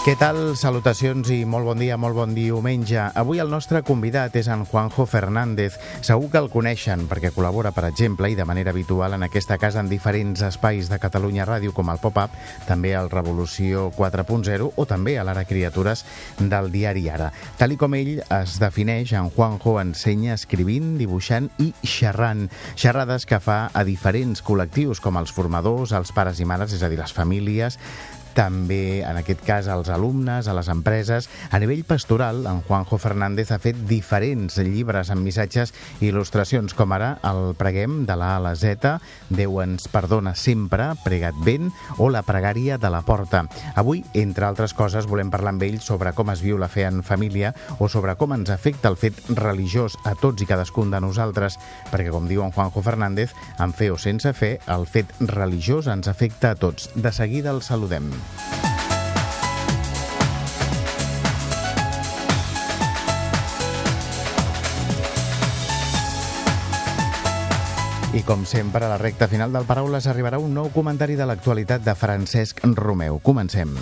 Què tal? Salutacions i molt bon dia, molt bon diumenge. Avui el nostre convidat és en Juanjo Fernández. Segur que el coneixen perquè col·labora, per exemple, i de manera habitual en aquesta casa en diferents espais de Catalunya Ràdio, com el Pop-Up, també al Revolució 4.0 o també a l'Ara Criatures del diari Ara. Tal i com ell es defineix, en Juanjo ensenya escrivint, dibuixant i xerrant. Xerrades que fa a diferents col·lectius, com els formadors, els pares i mares, és a dir, les famílies, també, en aquest cas, als alumnes, a les empreses. A nivell pastoral, en Juanjo Fernández ha fet diferents llibres amb missatges i il·lustracions, com ara el Preguem de la A a la Z, Déu ens perdona sempre, Pregat ben, o la Pregària de la Porta. Avui, entre altres coses, volem parlar amb ell sobre com es viu la fe en família o sobre com ens afecta el fet religiós a tots i cadascun de nosaltres, perquè, com diu en Juanjo Fernández, amb fe o sense fe, el fet religiós ens afecta a tots. De seguida el saludem. I com sempre, a la recta final del Paraules arribarà un nou comentari de l'actualitat de Francesc Romeu. Comencem.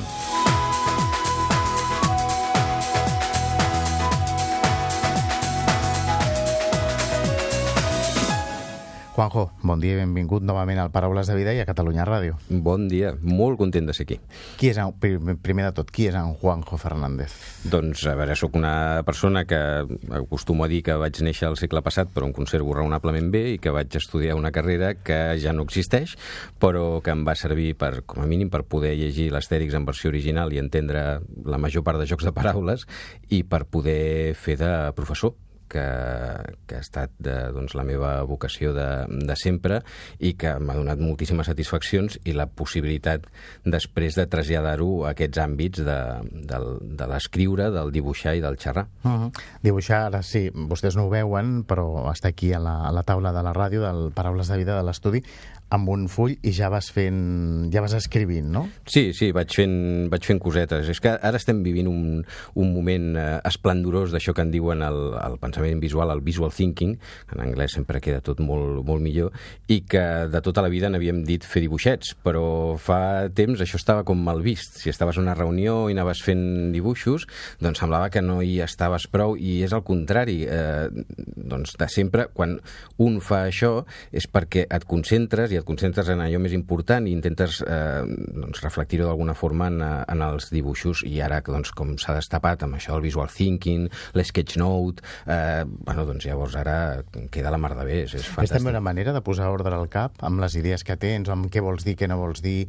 Juanjo, bon dia i benvingut novament al Paraules de Vida i a Catalunya Ràdio. Bon dia, molt content de ser aquí. Qui és, en, primer de tot, qui és en Juanjo Fernández? Doncs, a veure, sóc una persona que acostumo a dir que vaig néixer al segle passat, però em conservo raonablement bé i que vaig estudiar una carrera que ja no existeix, però que em va servir, per, com a mínim, per poder llegir l'Astèrix en versió original i entendre la major part de jocs de paraules i per poder fer de professor que, que ha estat de, doncs, la meva vocació de, de sempre i que m'ha donat moltíssimes satisfaccions i la possibilitat després de traslladar-ho a aquests àmbits de, de, de l'escriure, del dibuixar i del xerrar. Uh -huh. Dibuixar, ara sí, vostès no ho veuen, però està aquí a la, a la taula de la ràdio, del Paraules de Vida de l'estudi, amb un full i ja vas fent, ja vas escrivint, no? Sí, sí, vaig fent, vaig fent cosetes. És que ara estem vivint un, un moment eh, esplendorós d'això que en diuen el, el pensament visual, el visual thinking, en anglès sempre queda tot molt, molt millor, i que de tota la vida n'havíem dit fer dibuixets, però fa temps això estava com mal vist. Si estaves a una reunió i anaves fent dibuixos, doncs semblava que no hi estaves prou, i és el contrari. Eh, doncs de sempre, quan un fa això, és perquè et concentres i et concentres en allò més important i intentes eh, doncs, reflectir-ho d'alguna forma en, eh, en els dibuixos i ara doncs, com s'ha destapat amb això del visual thinking, l'sketchnote eh, bueno, doncs llavors ara queda la mar de bé, és, és fantàstic. És també una manera de posar ordre al cap amb les idees que tens, amb què vols dir, què no vols dir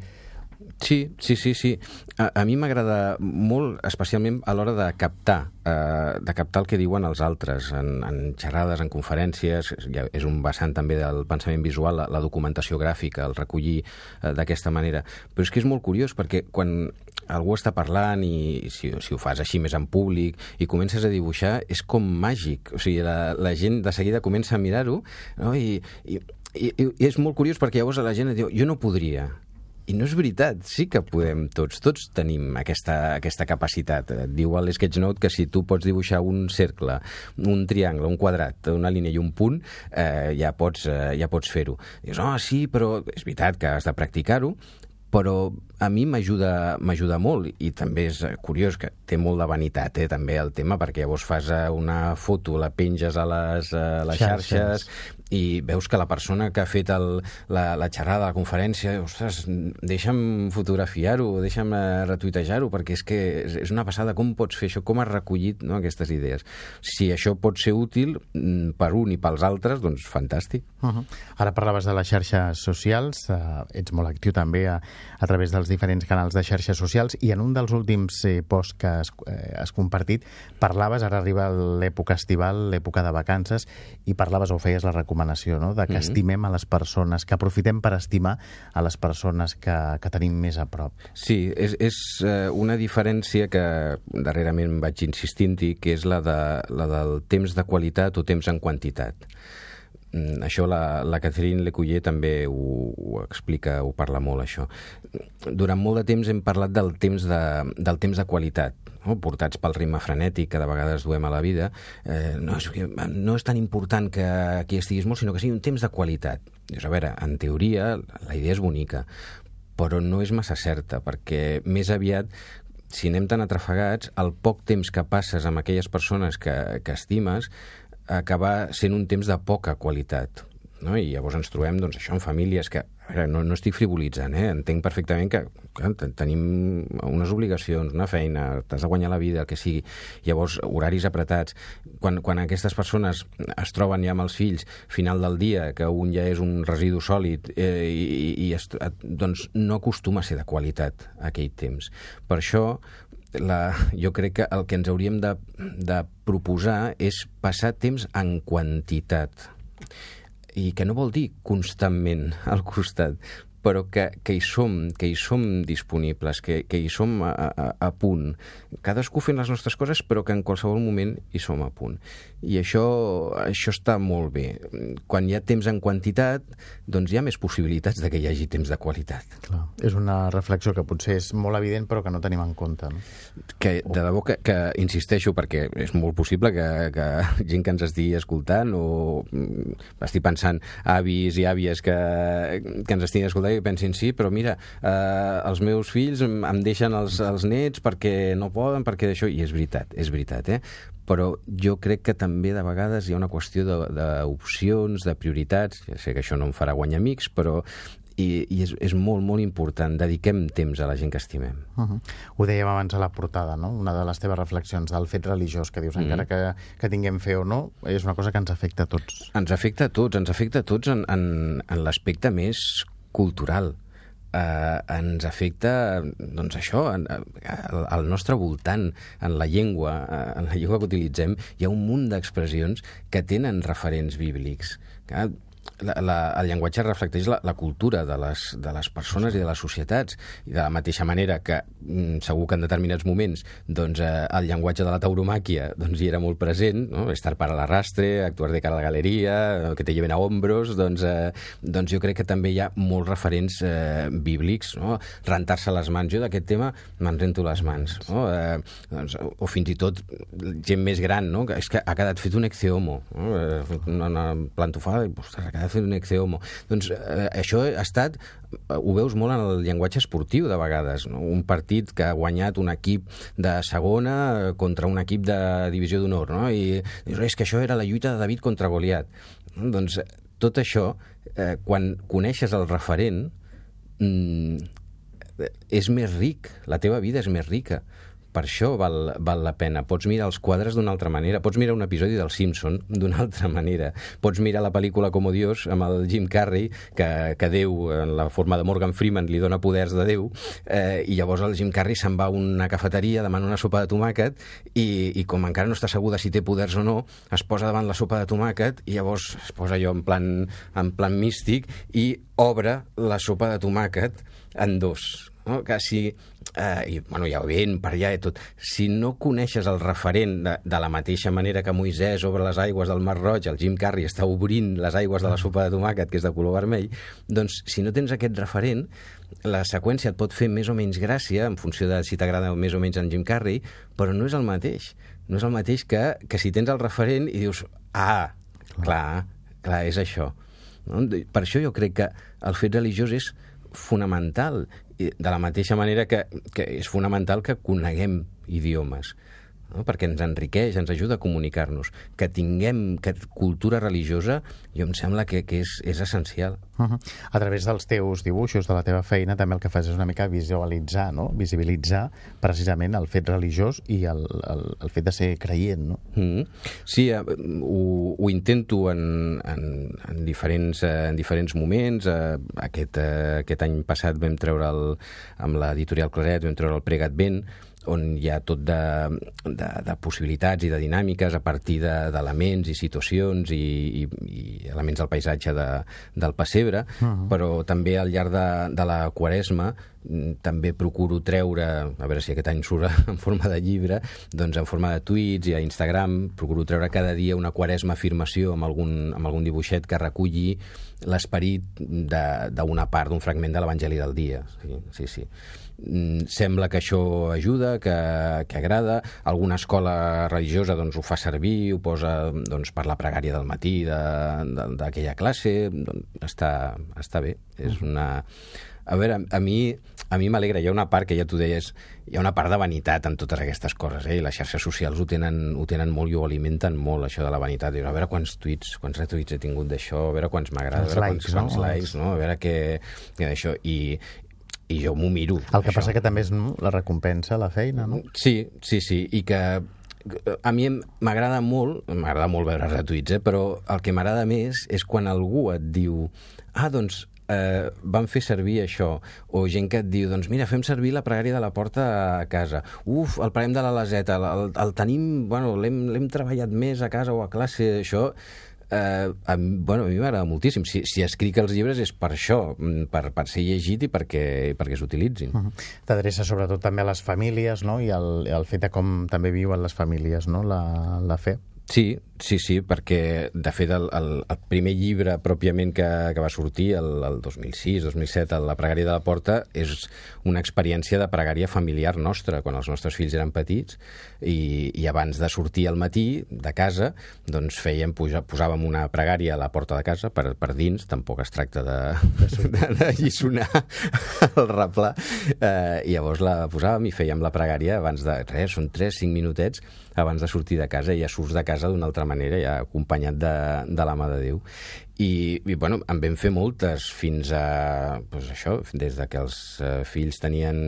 Sí, sí, sí, sí. A, a mi m'agrada molt, especialment a l'hora de captar, eh, de captar el que diuen els altres, en, en xerrades, en conferències, ja és un vessant també del pensament visual, la, la documentació gràfica, el recollir eh, d'aquesta manera. Però és que és molt curiós, perquè quan algú està parlant i si, si ho fas així més en públic i comences a dibuixar, és com màgic. O sigui, la, la gent de seguida comença a mirar-ho no? I, i, i, i és molt curiós perquè llavors la gent diu jo no podria, i no és veritat, sí que podem tots, tots tenim aquesta, aquesta capacitat. Et diu a l'Sketchnote que si tu pots dibuixar un cercle, un triangle, un quadrat, una línia i un punt, eh, ja pots, eh, ja pots fer-ho. Dius, oh, sí, però és veritat que has de practicar-ho, però a mi m'ajuda m'ajuda molt i també és curiós que té molt de vanitat eh, també el tema perquè llavors fas eh, una foto, la penges a les, a les xarxes. xarxes i veus que la persona que ha fet el, la, la xerrada, la conferència, ostres, deixa'm fotografiar-ho, deixa'm eh, retuitejar-ho, perquè és que és, una passada com pots fer això, com has recollit no, aquestes idees. Si això pot ser útil mm, per un i pels altres, doncs fantàstic. Uh -huh. Ara parlaves de les xarxes socials, uh, ets molt actiu també a, a través dels diferents canals de xarxes socials i en un dels últims eh, posts que has, eh, has compartit parlaves, ara arriba l'època estival, l'època de vacances, i parlaves o feies la recomanació no? de que mm -hmm. estimem a les persones, que aprofitem per estimar a les persones que, que tenim més a prop. Sí, és, és eh, una diferència que darrerament vaig insistint-hi, que és la, de, la del temps de qualitat o temps en quantitat això la, la Catherine Lecuyer també ho, ho explica, ho parla molt, això. Durant molt de temps hem parlat del temps de, del temps de qualitat, no? portats pel ritme frenètic que de vegades duem a la vida. Eh, no, és, no és tan important que aquí estiguis molt, sinó que sigui un temps de qualitat. Dius, a veure, en teoria la idea és bonica, però no és massa certa, perquè més aviat si anem tan atrafegats, el poc temps que passes amb aquelles persones que, que estimes acaba sent un temps de poca qualitat. No? I llavors ens trobem, doncs, això, en famílies que... Veure, no, no estic frivolitzant, eh? Entenc perfectament que, que tenim unes obligacions, una feina, t'has de guanyar la vida, el que sigui. Llavors, horaris apretats. Quan, quan aquestes persones es troben ja amb els fills, final del dia, que un ja és un residu sòlid, eh, i, i es, doncs no acostuma a ser de qualitat aquell temps. Per això, la, jo crec que el que ens hauríem de, de proposar és passar temps en quantitat. I que no vol dir constantment al costat, però que, que, hi som, que hi som disponibles, que, que hi som a, a, a punt. Cadascú fent les nostres coses, però que en qualsevol moment hi som a punt. I això, això està molt bé. Quan hi ha temps en quantitat, doncs hi ha més possibilitats de que hi hagi temps de qualitat. Clar. És una reflexió que potser és molt evident, però que no tenim en compte. No? Que, de debò que, que insisteixo, perquè és molt possible que, que gent que ens estigui escoltant o mm, estic pensant avis i àvies que, que ens estiguin escoltant i pensin sí, però mira, eh, els meus fills em deixen els, els nets perquè no poden, perquè això... I és veritat, és veritat, eh? però jo crec que també de vegades hi ha una qüestió d'opcions, de, de prioritats, ja sé que això no em farà guanyar amics, però i, i és, és molt, molt important. Dediquem temps a la gent que estimem. Uh -huh. Ho dèiem abans a la portada, no? Una de les teves reflexions del fet religiós, que dius, mm encara que, que tinguem fe o no, és una cosa que ens afecta a tots. Ens afecta a tots, ens afecta a tots en, en, en l'aspecte més cultural eh, ens afecta doncs això, en, en, al nostre voltant, en la llengua, eh, en la llengua que utilitzem, hi ha un munt d'expressions que tenen referents bíblics. Que, la, la, el llenguatge reflecteix la, la cultura de les, de les persones i de les societats i de la mateixa manera que mm, segur que en determinats moments doncs, eh, el llenguatge de la tauromàquia doncs, hi era molt present, no? estar para l'arrastre, actuar de cara a la galeria, que te lleven a hombros, doncs, eh, doncs jo crec que també hi ha molts referents eh, bíblics, no? rentar-se les mans. Jo d'aquest tema me'n rento les mans. No? Eh, doncs, o fins i tot gent més gran, no? és que ha quedat fet un exeomo, no? eh, una plantofada, i, ostres, quedat fer un exeomo. Doncs eh, això ha estat ho veus molt en el llenguatge esportiu de vegades, no? un partit que ha guanyat un equip de segona contra un equip de divisió d'honor, no? i dius, és que això era la lluita de David contra Goliat. Doncs tot això, eh, quan coneixes el referent, mm, és més ric, la teva vida és més rica per això val, val la pena. Pots mirar els quadres d'una altra manera, pots mirar un episodi del Simpson d'una altra manera, pots mirar la pel·lícula Como Dios amb el Jim Carrey, que, que Déu, en la forma de Morgan Freeman, li dona poders de Déu, eh, i llavors el Jim Carrey se'n va a una cafeteria, demana una sopa de tomàquet, i, i com encara no està segur de si té poders o no, es posa davant la sopa de tomàquet, i llavors es posa allò en plan, en plan místic, i obre la sopa de tomàquet en dos no? que si, eh, i, bueno, ja vent per allà i tot, si no coneixes el referent de, de la mateixa manera que Moisès obre les aigües del Mar Roig, el Jim Carrey està obrint les aigües de la sopa de tomàquet, que és de color vermell, doncs si no tens aquest referent, la seqüència et pot fer més o menys gràcia en funció de si t'agrada més o menys en Jim Carrey, però no és el mateix. No és el mateix que, que si tens el referent i dius, ah, clar, clar, és això. No? Per això jo crec que el fet religiós és fonamental de la mateixa manera que, que és fonamental que coneguem idiomes no? perquè ens enriqueix, ens ajuda a comunicar-nos. Que tinguem que cultura religiosa, jo em sembla que, que és, és essencial. Uh -huh. A través dels teus dibuixos, de la teva feina, també el que fas és una mica visualitzar, no? visibilitzar precisament el fet religiós i el, el, el fet de ser creient. No? Uh -huh. Sí, uh, ho, ho intento en, en, en, diferents, uh, en diferents moments. Uh, aquest, uh, aquest any passat vam treure el, amb l'editorial Claret, vam treure el Pregat Vent, on hi ha tot de, de, de possibilitats i de dinàmiques a partir d'elements de, i situacions i, i, i elements del paisatge de, del pessebre, uh -huh. però també al llarg de, de la Quaresma mm, també procuro treure, a veure si aquest any surt en forma de llibre, doncs en forma de tuits i a Instagram, procuro treure cada dia una quaresma afirmació amb algun, amb algun dibuixet que reculli l'esperit d'una part, d'un fragment de l'Evangeli del dia. Sí, sí, sí. Mm, sembla que això ajuda, que, que agrada. Alguna escola religiosa doncs, ho fa servir, ho posa doncs, per la pregària del matí d'aquella de, de, classe. Doncs, està, està bé. És una... A veure, a mi a mi m'alegra, hi ha una part que ja t'ho deies, hi ha una part de vanitat en totes aquestes coses, eh? i les xarxes socials ho tenen, ho tenen molt i ho alimenten molt, això de la vanitat. Dius, a veure quants tuits, quants retuits he tingut d'això, a veure quants m'agrada, a veure likes, quants, quants no? likes, no? a veure què... què I, i jo m'ho miro. El que això. passa que també és no, la recompensa, la feina, no? Sí, sí, sí, i que a mi m'agrada molt, m'agrada molt veure retuits, eh? però el que m'agrada més és quan algú et diu ah, doncs eh, van fer servir això, o gent que et diu, doncs mira, fem servir la pregària de la porta a casa, uf, el parem de la laseta, el, el, el tenim, bueno, l'hem treballat més a casa o a classe, això eh, a, bueno, a mi m'agrada moltíssim. Si, si escric els llibres és per això, mm, per, per ser llegit i perquè, perquè s'utilitzin. Uh -huh. T'adreça sobretot també a les famílies no? i al, al fet de com també viuen les famílies no? la, la fe. Sí, Sí, sí, perquè de fet el, el, el primer llibre pròpiament que, que va sortir el, el 2006-2007, La pregària de la porta, és una experiència de pregària familiar nostra, quan els nostres fills eren petits, i, i abans de sortir al matí de casa, doncs fèiem, puja, posàvem una pregària a la porta de casa, per, per dins, tampoc es tracta de, de, de lliçonar el replà, eh, i llavors la posàvem i fèiem la pregària abans de, res, són 3-5 minutets abans de sortir de casa, i ja surts de casa d'una altra manera, ja acompanyat de, de la mà de Déu. I, i bueno, en vam fer moltes fins a, pues això, des de que els eh, fills tenien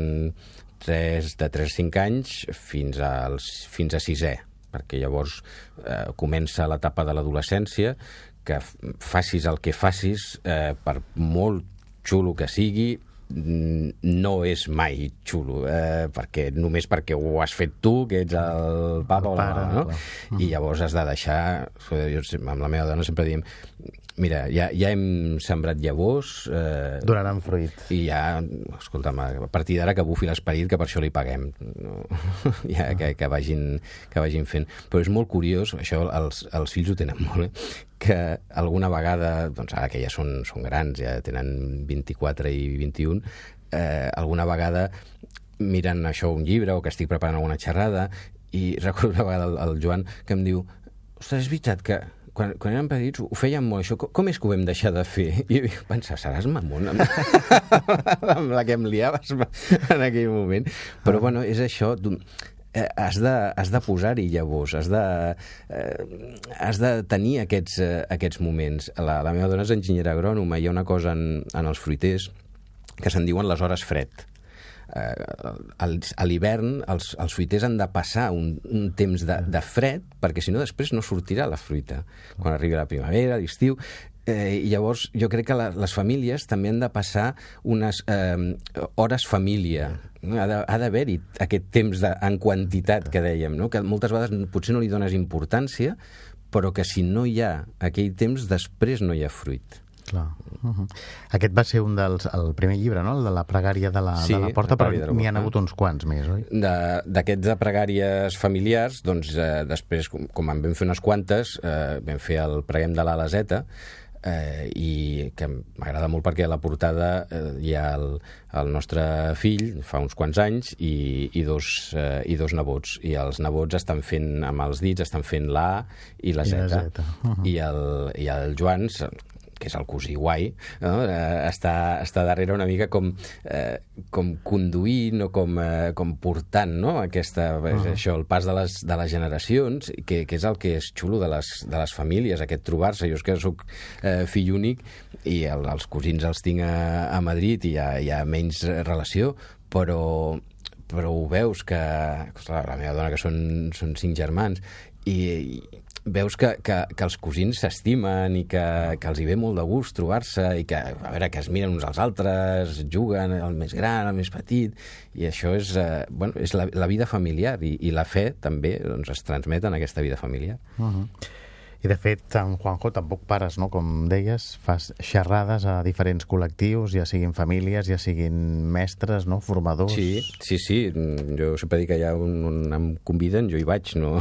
3, de 3 a 5 anys fins, als, fins a 6è, perquè llavors eh, comença l'etapa de l'adolescència, que facis el que facis, eh, per molt xulo que sigui, no és mai xulo, eh, perquè només perquè ho has fet tu, que ets el papa el o la mare, no? Mm. I llavors has de deixar... Jo, amb la meva dona sempre diem Mira, ja, ja hem sembrat llavors... Eh, Donaran fruit. I ja, escolta'm, a partir d'ara que bufi l'esperit, que per això li paguem. No? ja, que, que, vagin, que vagin fent. Però és molt curiós, això els, els fills ho tenen molt, eh? Que alguna vegada, doncs ara que ja són, són grans, ja tenen 24 i 21, eh, alguna vegada miren això un llibre o que estic preparant alguna xerrada i recordo una vegada el, el Joan que em diu ostres, és veritat que quan, quan érem petits ho fèiem molt, això. Com, és que ho vam deixar de fer? I jo pensava, seràs mamon amb, amb la que em liaves en aquell moment. Però, ah. bueno, és això eh, has de, has de posar-hi llavors, has de, eh, has de tenir aquests, eh, aquests moments. La, la meva dona és enginyera agrònoma i hi ha una cosa en, en els fruiters que se'n diuen les hores fred. Eh, a l'hivern els, els fruiters han de passar un, un temps de, de fred perquè si no després no sortirà la fruita quan arribi la primavera, l'estiu Eh, llavors jo crec que la, les famílies també han de passar unes eh, hores família. Ha d'haver-hi aquest temps de, en quantitat que dèiem, no? que moltes vegades potser no li dones importància, però que si no hi ha aquell temps, després no hi ha fruit. Clar. Uh -huh. Aquest va ser un dels, el primer llibre, no? El de la pregària de la, sí, de la porta, però n'hi han hagut uns quants més, oi? D'aquests de, de pregàries familiars, doncs eh, després, com, com en vam fer unes quantes, eh, vam fer el preguem de l'Alaseta, eh, i que m'agrada molt perquè a la portada eh, hi ha el, el nostre fill, fa uns quants anys, i, i, dos, eh, i dos nebots. I els nebots estan fent, amb els dits, estan fent l'A i la Z. I, la Z. Uh -huh. I, el, I el Joan, que és el cosí guai, no? eh, està, està darrere una mica com, eh, com conduint o com, eh, com portant no? aquesta, uh -huh. això, el pas de les, de les generacions, que, que és el que és xulo de les, de les famílies, aquest trobar-se. Jo és que sóc eh, fill únic i el, els cosins els tinc a, a Madrid i hi ha, hi ha menys relació, però, però ho veus que, la meva dona que són, són cinc germans i, veus que, que, que els cosins s'estimen i que, que els hi ve molt de gust trobar-se i que, a veure, que es miren uns als altres, juguen, el més gran, el més petit, i això és, eh, bueno, és la, la vida familiar i, i la fe també doncs, es transmet en aquesta vida familiar. Uh -huh. I de fet, en Juanjo, tampoc pares, no? Com deies, fas xerrades a diferents col·lectius, ja siguin famílies, ja siguin mestres, no? Formadors... Sí, sí, sí. Jo sempre dic que ha un, un em conviden, jo hi vaig, no,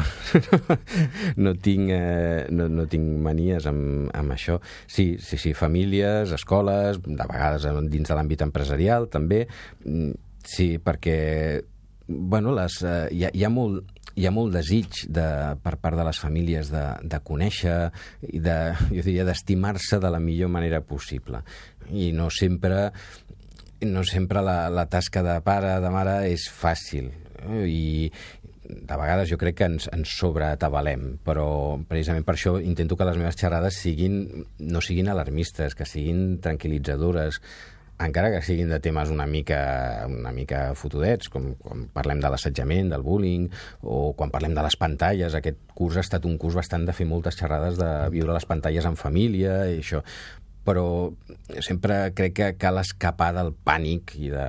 no, tinc, eh, no, no tinc manies amb, amb això. Sí, sí, sí, famílies, escoles, de vegades dins de l'àmbit empresarial, també. Mm, sí, perquè bueno, les, eh, hi, ha, hi ha molt hi ha molt desig de, per part de les famílies de, de conèixer i de, jo diria, d'estimar-se de la millor manera possible. I no sempre no sempre la, la tasca de pare, de mare, és fàcil. I de vegades jo crec que ens, ens sobreatabalem, però precisament per això intento que les meves xerrades siguin, no siguin alarmistes, que siguin tranquil·litzadores, encara que siguin de temes una mica, una mica fotudets, com quan parlem de l'assetjament, del bullying, o quan parlem de les pantalles, aquest curs ha estat un curs bastant de fer moltes xerrades de viure les pantalles en família i això, però sempre crec que cal escapar del pànic i de,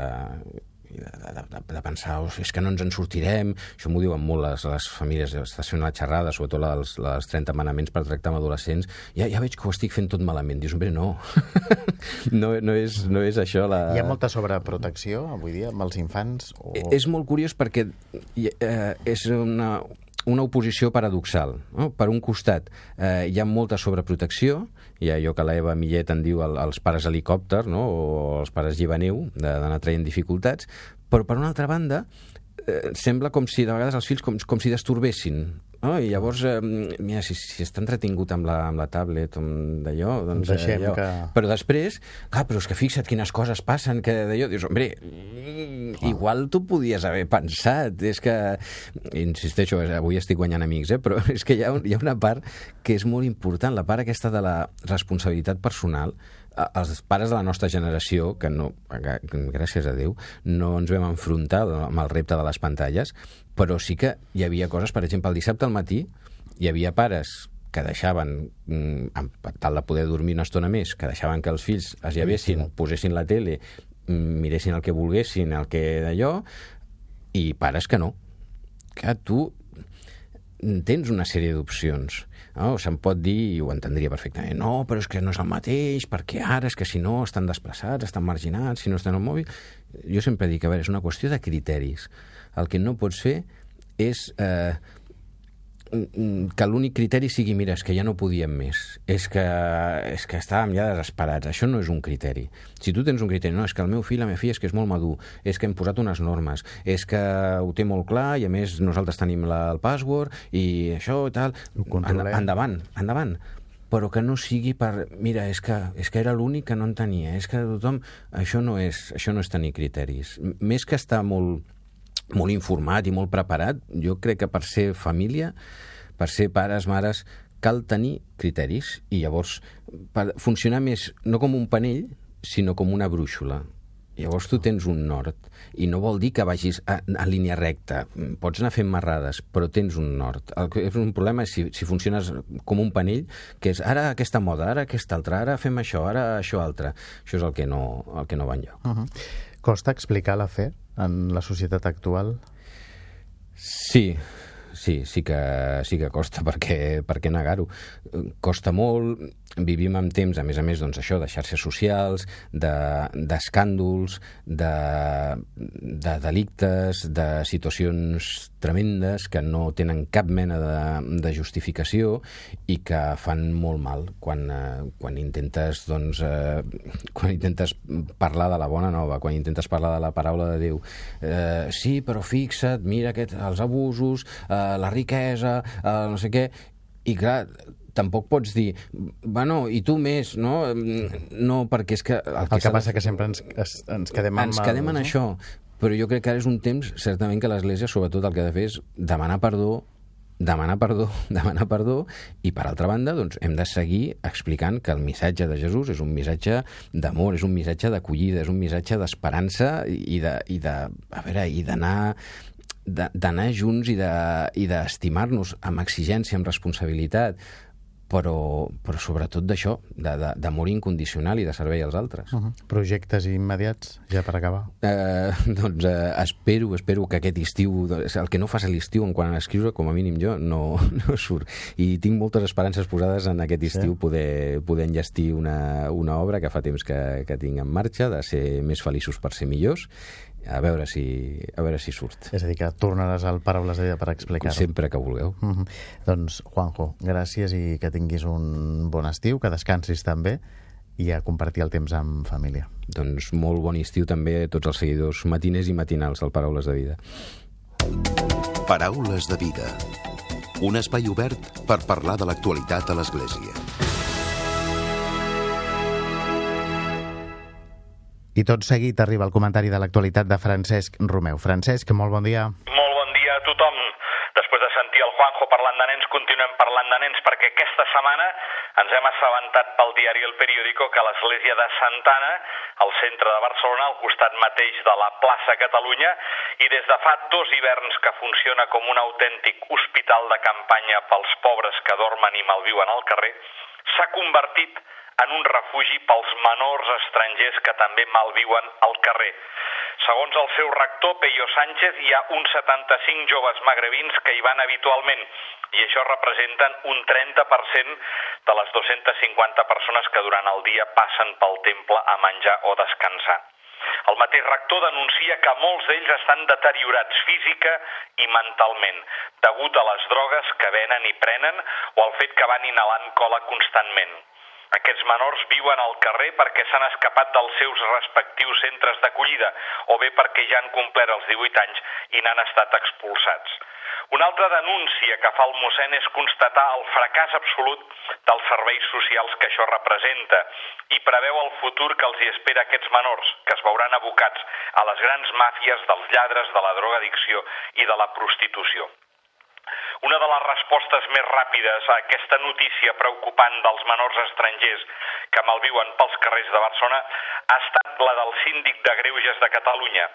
de, de, de, de pensar, oh, és que no ens en sortirem, això m'ho diuen molt les, les famílies, estàs fent una xerrada, sobretot la dels, la dels 30 manaments per tractar amb adolescents, ja, ja veig que ho estic fent tot malament. Dius, hombre, no. no, no, és, no és això la... Hi ha molta sobreprotecció avui dia amb els infants? O... E, és molt curiós perquè eh, és una, una oposició paradoxal. No? Per un costat, eh, hi ha molta sobreprotecció, hi ha allò que l'Eva Millet en diu el, els pares helicòpter, no? o els pares llivaneu, d'anar traient dificultats, però per una altra banda, eh, sembla com si de vegades els fills com, com si destorbessin Oh, I llavors, eh, mira, si, si està entretingut amb la, amb la tablet, d'allò, doncs... Deixem allò. que... Però després, clar, però és que fixa't quines coses passen, que d'allò, dius, hombre, mm, igual tu podies haver pensat, és que, insisteixo, avui estic guanyant amics, eh, però és que hi ha, hi ha una part que és molt important, la part aquesta de la responsabilitat personal, els pares de la nostra generació, que no, gràcies a Déu, no ens vam enfrontar amb el repte de les pantalles, però sí que hi havia coses, per exemple, el dissabte al matí hi havia pares que deixaven, mm, per tal de poder dormir una estona més, que deixaven que els fills es llevessin, posessin la tele, miressin el que volguessin, el que d'allò, i pares que no. Que tu tens una sèrie d'opcions no? Se'n pot dir, i ho entendria perfectament, no, però és que no és el mateix, perquè ara és que si no estan desplaçats, estan marginats, si no estan al mòbil... Jo sempre dic, a veure, és una qüestió de criteris. El que no pots fer és eh, que l'únic criteri sigui, mira, és que ja no podíem més, és que, és que estàvem ja desesperats. Això no és un criteri. Si tu tens un criteri, no, és que el meu fill, la meva filla, és que és molt madur, és que hem posat unes normes, és que ho té molt clar i, a més, nosaltres tenim la, el password i això i tal... En, endavant, endavant però que no sigui per... Mira, és que, és que era l'únic que no en tenia, és que tothom... Això no és, això no és tenir criteris. Més que estar molt molt informat i molt preparat. Jo crec que per ser família, per ser pares, mares, cal tenir criteris i llavors per funcionar més no com un panell, sinó com una brúixola. Llavors tu tens un nord i no vol dir que vagis a, a línia recta. Pots anar fent marrades, però tens un nord. El que és un problema és si, si funciones com un panell, que és ara aquesta moda, ara aquesta altra, ara fem això, ara això altre. Això és el que no, el que no va enlloc. Uh -huh. Costa explicar la fe en la societat actual? Sí, sí, sí que, sí que costa, perquè, per què negar-ho? Costa molt, vivim en temps, a més a més, doncs, això, de xarxes socials, d'escàndols, de, de, de delictes, de situacions tremendes que no tenen cap mena de, de justificació i que fan molt mal quan, eh, quan intentes doncs, eh, quan intentes parlar de la bona nova, quan intentes parlar de la paraula de Déu. Eh, sí, però fixa't, mira aquest, els abusos, eh, la riquesa, eh, no sé què, i clar, tampoc pots dir, bueno, i tu més, no? No, perquè és que... El que, el que passa que sempre ens, ens quedem amb... Ens quedem en no? això, però jo crec que ara és un temps, certament, que l'Església, sobretot, el que ha de fer és demanar perdó, demanar perdó, demanar perdó, i per altra banda, doncs, hem de seguir explicant que el missatge de Jesús és un missatge d'amor, és un missatge d'acollida, és un missatge d'esperança i de, i de, a veure, i d'anar d'anar junts i d'estimar-nos de, i amb exigència, amb responsabilitat, però, però sobretot d'això, d'amor incondicional i de servei als altres. Uh -huh. Projectes immediats, ja per acabar? Eh, doncs eh, espero, espero que aquest estiu, el que no fas a l'estiu en quant a escriure, com a mínim jo, no, no surt. I tinc moltes esperances posades en aquest estiu sí. poder, poder enllestir una, una obra que fa temps que, que tinc en marxa, de ser més feliços per ser millors, a veure si, a veure si surt. És a dir, que tornaràs al Paraules de Vida per explicar-ho. Sempre que vulgueu. Mm -hmm. Doncs, Juanjo, gràcies i que tinguis un bon estiu, que descansis també i a compartir el temps amb família. Doncs molt bon estiu també a tots els seguidors matiners i matinals del Paraules de Vida. Paraules de Vida. Un espai obert per parlar de l'actualitat a l'Església. I tot seguit arriba el comentari de l'actualitat de Francesc Romeu. Francesc, molt bon dia. Molt bon dia a tothom. Després de sentir el Juanjo parlant de nens, continuem parlant de nens perquè aquesta setmana ens hem assabentat pel diari El Periódico que l'església de Santana, al centre de Barcelona, al costat mateix de la plaça Catalunya, i des de fa dos hiverns que funciona com un autèntic hospital de campanya pels pobres que dormen i malviuen al carrer, s'ha convertit en un refugi pels menors estrangers que també malviuen al carrer. Segons el seu rector, Peyo Sánchez, hi ha uns 75 joves magrebins que hi van habitualment i això representen un 30% de les 250 persones que durant el dia passen pel temple a menjar o descansar. El mateix rector denuncia que molts d'ells estan deteriorats física i mentalment, degut a les drogues que venen i prenen o al fet que van inhalant cola constantment. Aquests menors viuen al carrer perquè s'han escapat dels seus respectius centres d'acollida o bé perquè ja han complert els 18 anys i n'han estat expulsats. Una altra denúncia que fa el mossèn és constatar el fracàs absolut dels serveis socials que això representa i preveu el futur que els hi espera aquests menors, que es veuran abocats a les grans màfies dels lladres, de la drogadicció i de la prostitució. Una de les respostes més ràpides a aquesta notícia preocupant dels menors estrangers que malviuen pels carrers de Barcelona ha estat la del síndic de Greuges de Catalunya.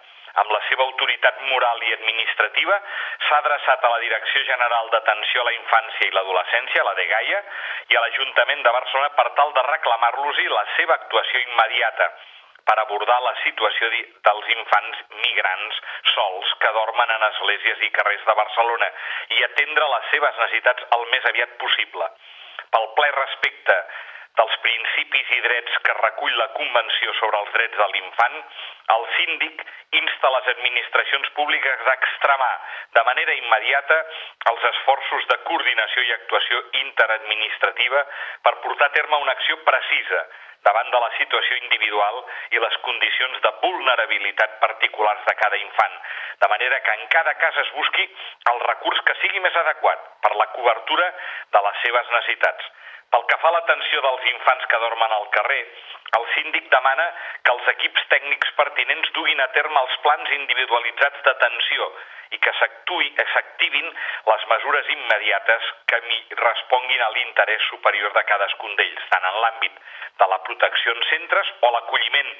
Amb la seva autoritat moral i administrativa s'ha adreçat a la Direcció General d'Atenció a la Infància i l'Adolescència, la de Gaia, i a l'Ajuntament de Barcelona per tal de reclamar-los-hi la seva actuació immediata per abordar la situació dels infants migrants sols que dormen en esglésies i carrers de Barcelona i atendre les seves necessitats el més aviat possible. Pel ple respecte dels principis i drets que recull la Convenció sobre els drets de l'infant, el síndic insta les administracions públiques a extremar de manera immediata els esforços de coordinació i actuació interadministrativa per portar a terme una acció precisa davant de la situació individual i les condicions de vulnerabilitat particulars de cada infant, de manera que en cada cas es busqui el recurs que sigui més adequat per la cobertura de les seves necessitats. Pel que fa a l'atenció dels infants que dormen al carrer, el síndic demana que els equips tècnics pertinents duguin a terme els plans individualitzats d'atenció i que s'activin les mesures immediates que responguin a l'interès superior de cadascun d'ells, tant en l'àmbit de la protecció en centres o l'acolliment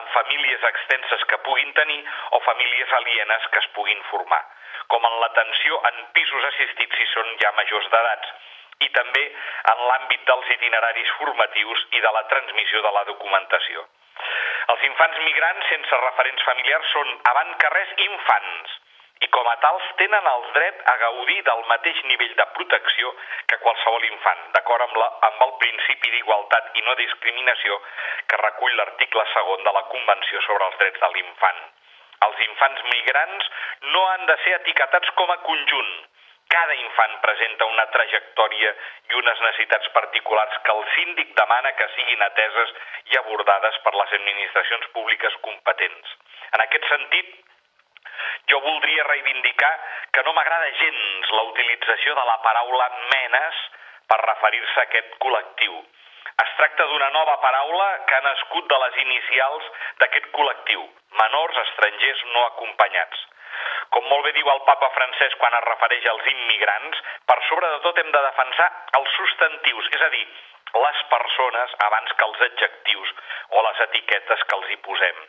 en famílies extenses que puguin tenir o famílies alienes que es puguin formar, com en l'atenció en pisos assistits si són ja majors d'edats i també en l'àmbit dels itineraris formatius i de la transmissió de la documentació. Els infants migrants sense referents familiars són, abans que res, infants i com a tals tenen el dret a gaudir del mateix nivell de protecció que qualsevol infant, d'acord amb, la, amb el principi d'igualtat i no discriminació que recull l'article segon de la Convenció sobre els drets de l'infant. Els infants migrants no han de ser etiquetats com a conjunt, cada infant presenta una trajectòria i unes necessitats particulars que el síndic demana que siguin ateses i abordades per les administracions públiques competents. En aquest sentit, jo voldria reivindicar que no m'agrada gens la utilització de la paraula menes per referir-se a aquest col·lectiu. Es tracta d'una nova paraula que ha nascut de les inicials d'aquest col·lectiu, menors estrangers no acompanyats. Com molt bé diu el papa francès quan es refereix als immigrants, per sobre de tot hem de defensar els substantius, és a dir, les persones abans que els adjectius o les etiquetes que els hi posem.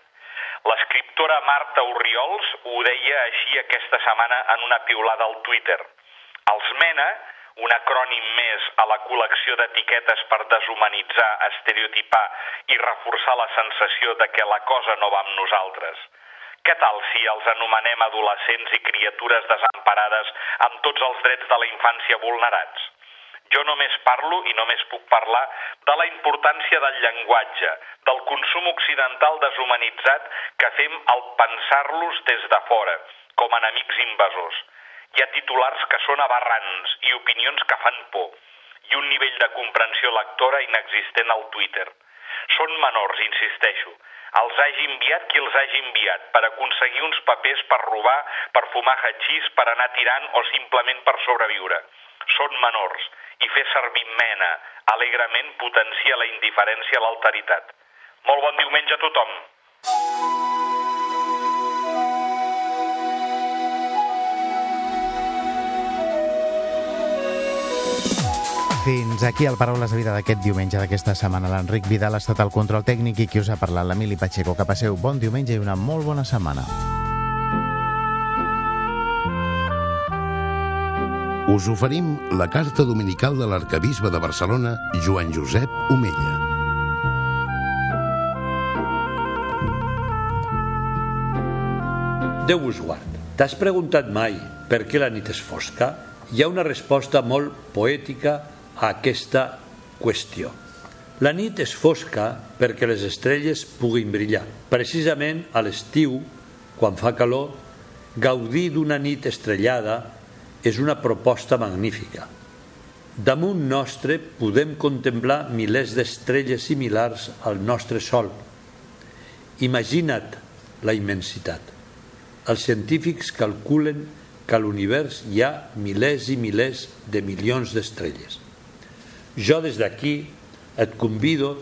L'escriptora Marta Oriols ho deia així aquesta setmana en una piulada al Twitter. Els mena un acrònim més a la col·lecció d'etiquetes per deshumanitzar, estereotipar i reforçar la sensació de que la cosa no va amb nosaltres. Què tal si els anomenem adolescents i criatures desemparades amb tots els drets de la infància vulnerats? Jo només parlo i només puc parlar de la importància del llenguatge, del consum occidental deshumanitzat que fem al pensar-los des de fora, com enemics invasors. Hi ha titulars que són aberrants i opinions que fan por, i un nivell de comprensió lectora inexistent al Twitter. Són menors, insisteixo. Els hagi enviat qui els hagi enviat, per aconseguir uns papers per robar, per fumar hachís, per anar tirant o simplement per sobreviure. Són menors, i fer servir mena alegrement potencia la indiferència a l'alteritat. Molt bon diumenge a tothom! Fins aquí el Paraules de Vida d'aquest diumenge d'aquesta setmana. L'Enric Vidal ha estat al control tècnic i qui us ha parlat, l'Emili Pacheco. Que passeu bon diumenge i una molt bona setmana. Us oferim la carta dominical de l'arcabisbe de Barcelona, Joan Josep Omella. Déu us guard. T'has preguntat mai per què la nit és fosca? Hi ha una resposta molt poètica a aquesta qüestió. La nit és fosca perquè les estrelles puguin brillar. Precisament a l'estiu, quan fa calor, gaudir d'una nit estrellada és una proposta magnífica. Damunt nostre podem contemplar milers d'estrelles similars al nostre Sol. Imagina't la immensitat. Els científics calculen que a l'univers hi ha milers i milers de milions d'estrelles. Jo des d'aquí et convido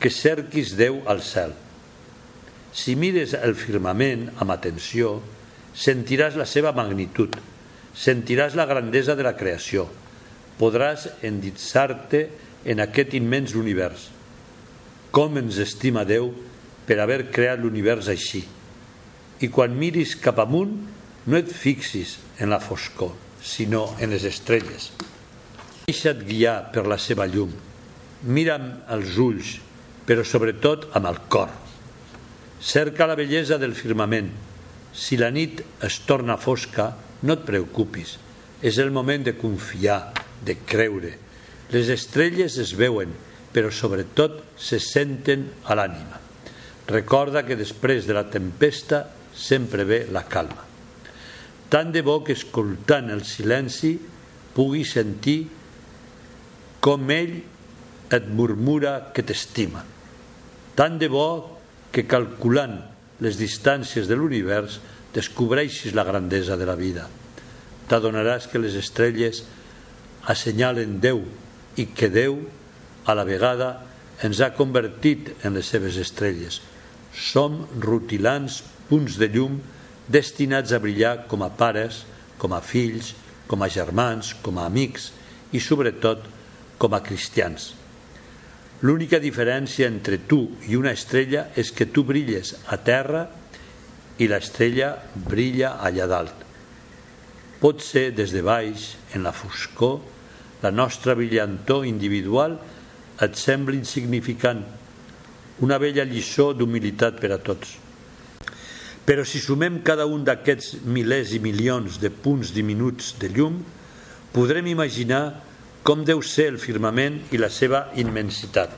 que cerquis Déu al cel. Si mires el firmament amb atenció, sentiràs la seva magnitud, sentiràs la grandesa de la creació, podràs endinsar-te en aquest immens univers. Com ens estima Déu per haver creat l'univers així. I quan miris cap amunt, no et fixis en la foscor, sinó en les estrelles. Deixa't guiar per la seva llum. Mira'm els ulls, però sobretot amb el cor. Cerca la bellesa del firmament. Si la nit es torna fosca, no et preocupis. És el moment de confiar, de creure. Les estrelles es veuen, però sobretot se senten a l'ànima. Recorda que després de la tempesta sempre ve la calma. Tant de bo que escoltant el silenci pugui sentir com ell et murmura que t'estima. Tant de bo que calculant les distàncies de l'univers descobreixis la grandesa de la vida. T'adonaràs que les estrelles assenyalen Déu i que Déu, a la vegada, ens ha convertit en les seves estrelles. Som rutilants punts de llum destinats a brillar com a pares, com a fills, com a germans, com a amics i, sobretot, com a cristians. L'única diferència entre tu i una estrella és que tu brilles a terra i l'estrella brilla allà dalt. Pot ser des de baix, en la foscor, la nostra brillantor individual et sembla insignificant, una vella lliçó d'humilitat per a tots. Però si sumem cada un d'aquests milers i milions de punts diminuts de llum, podrem imaginar com deu ser el firmament i la seva immensitat.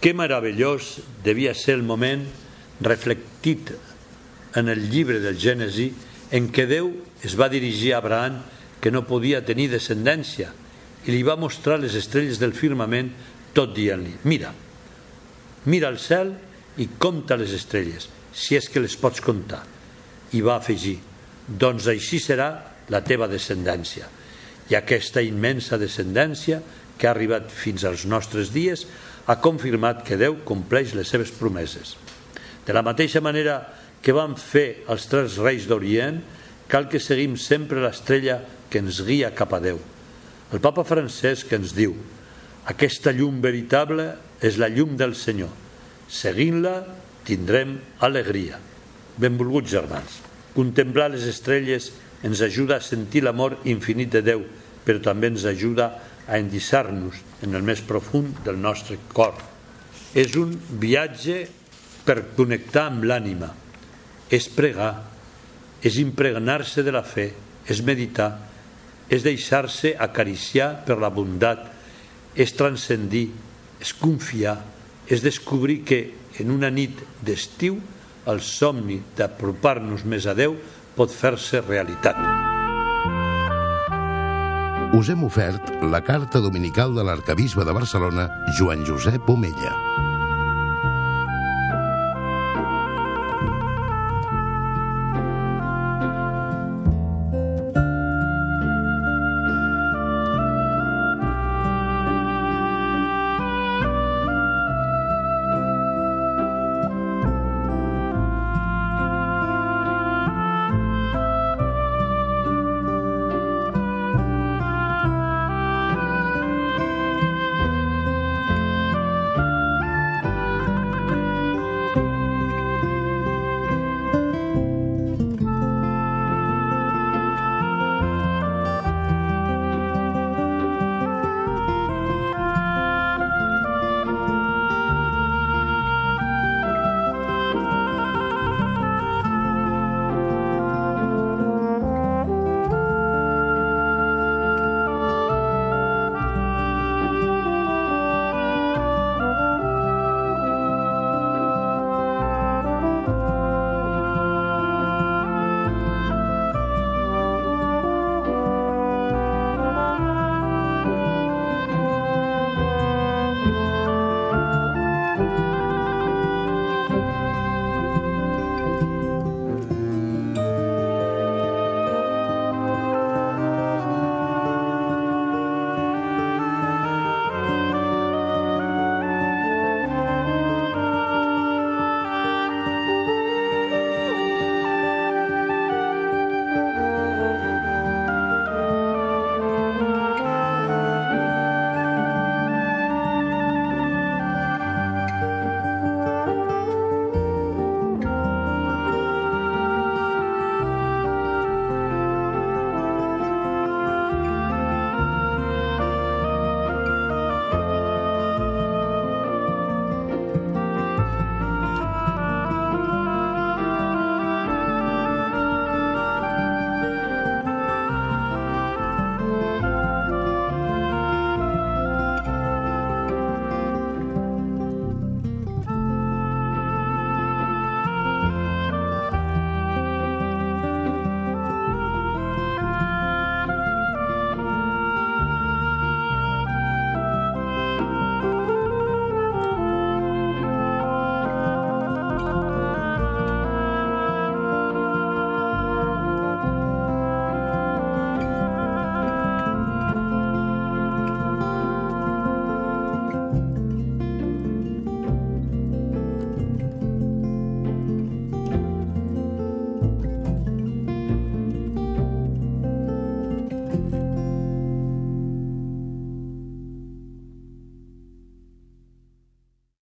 Que meravellós devia ser el moment reflectit en el llibre del Gènesi en què Déu es va dirigir a Abraham que no podia tenir descendència i li va mostrar les estrelles del firmament tot dient-li mira, mira el cel i compta les estrelles si és que les pots comptar i va afegir doncs així serà la teva descendència i aquesta immensa descendència que ha arribat fins als nostres dies ha confirmat que Déu compleix les seves promeses. De la mateixa manera que van fer els tres reis d'Orient, cal que seguim sempre l'estrella que ens guia cap a Déu. El papa Francesc ens diu aquesta llum veritable és la llum del Senyor. Seguint-la tindrem alegria. Benvolguts germans, contemplar les estrelles ens ajuda a sentir l'amor infinit de Déu, però també ens ajuda a endissar-nos en el més profund del nostre cor. És un viatge per connectar amb l'ànima, és pregar, és impregnar-se de la fe, és meditar, és deixar-se acariciar per la bondat, és transcendir, és confiar, és descobrir que en una nit d'estiu el somni d'apropar-nos més a Déu pot fer-se realitat. Us hem ofert la carta dominical de l'arcabisbe de Barcelona, Joan Josep Omella.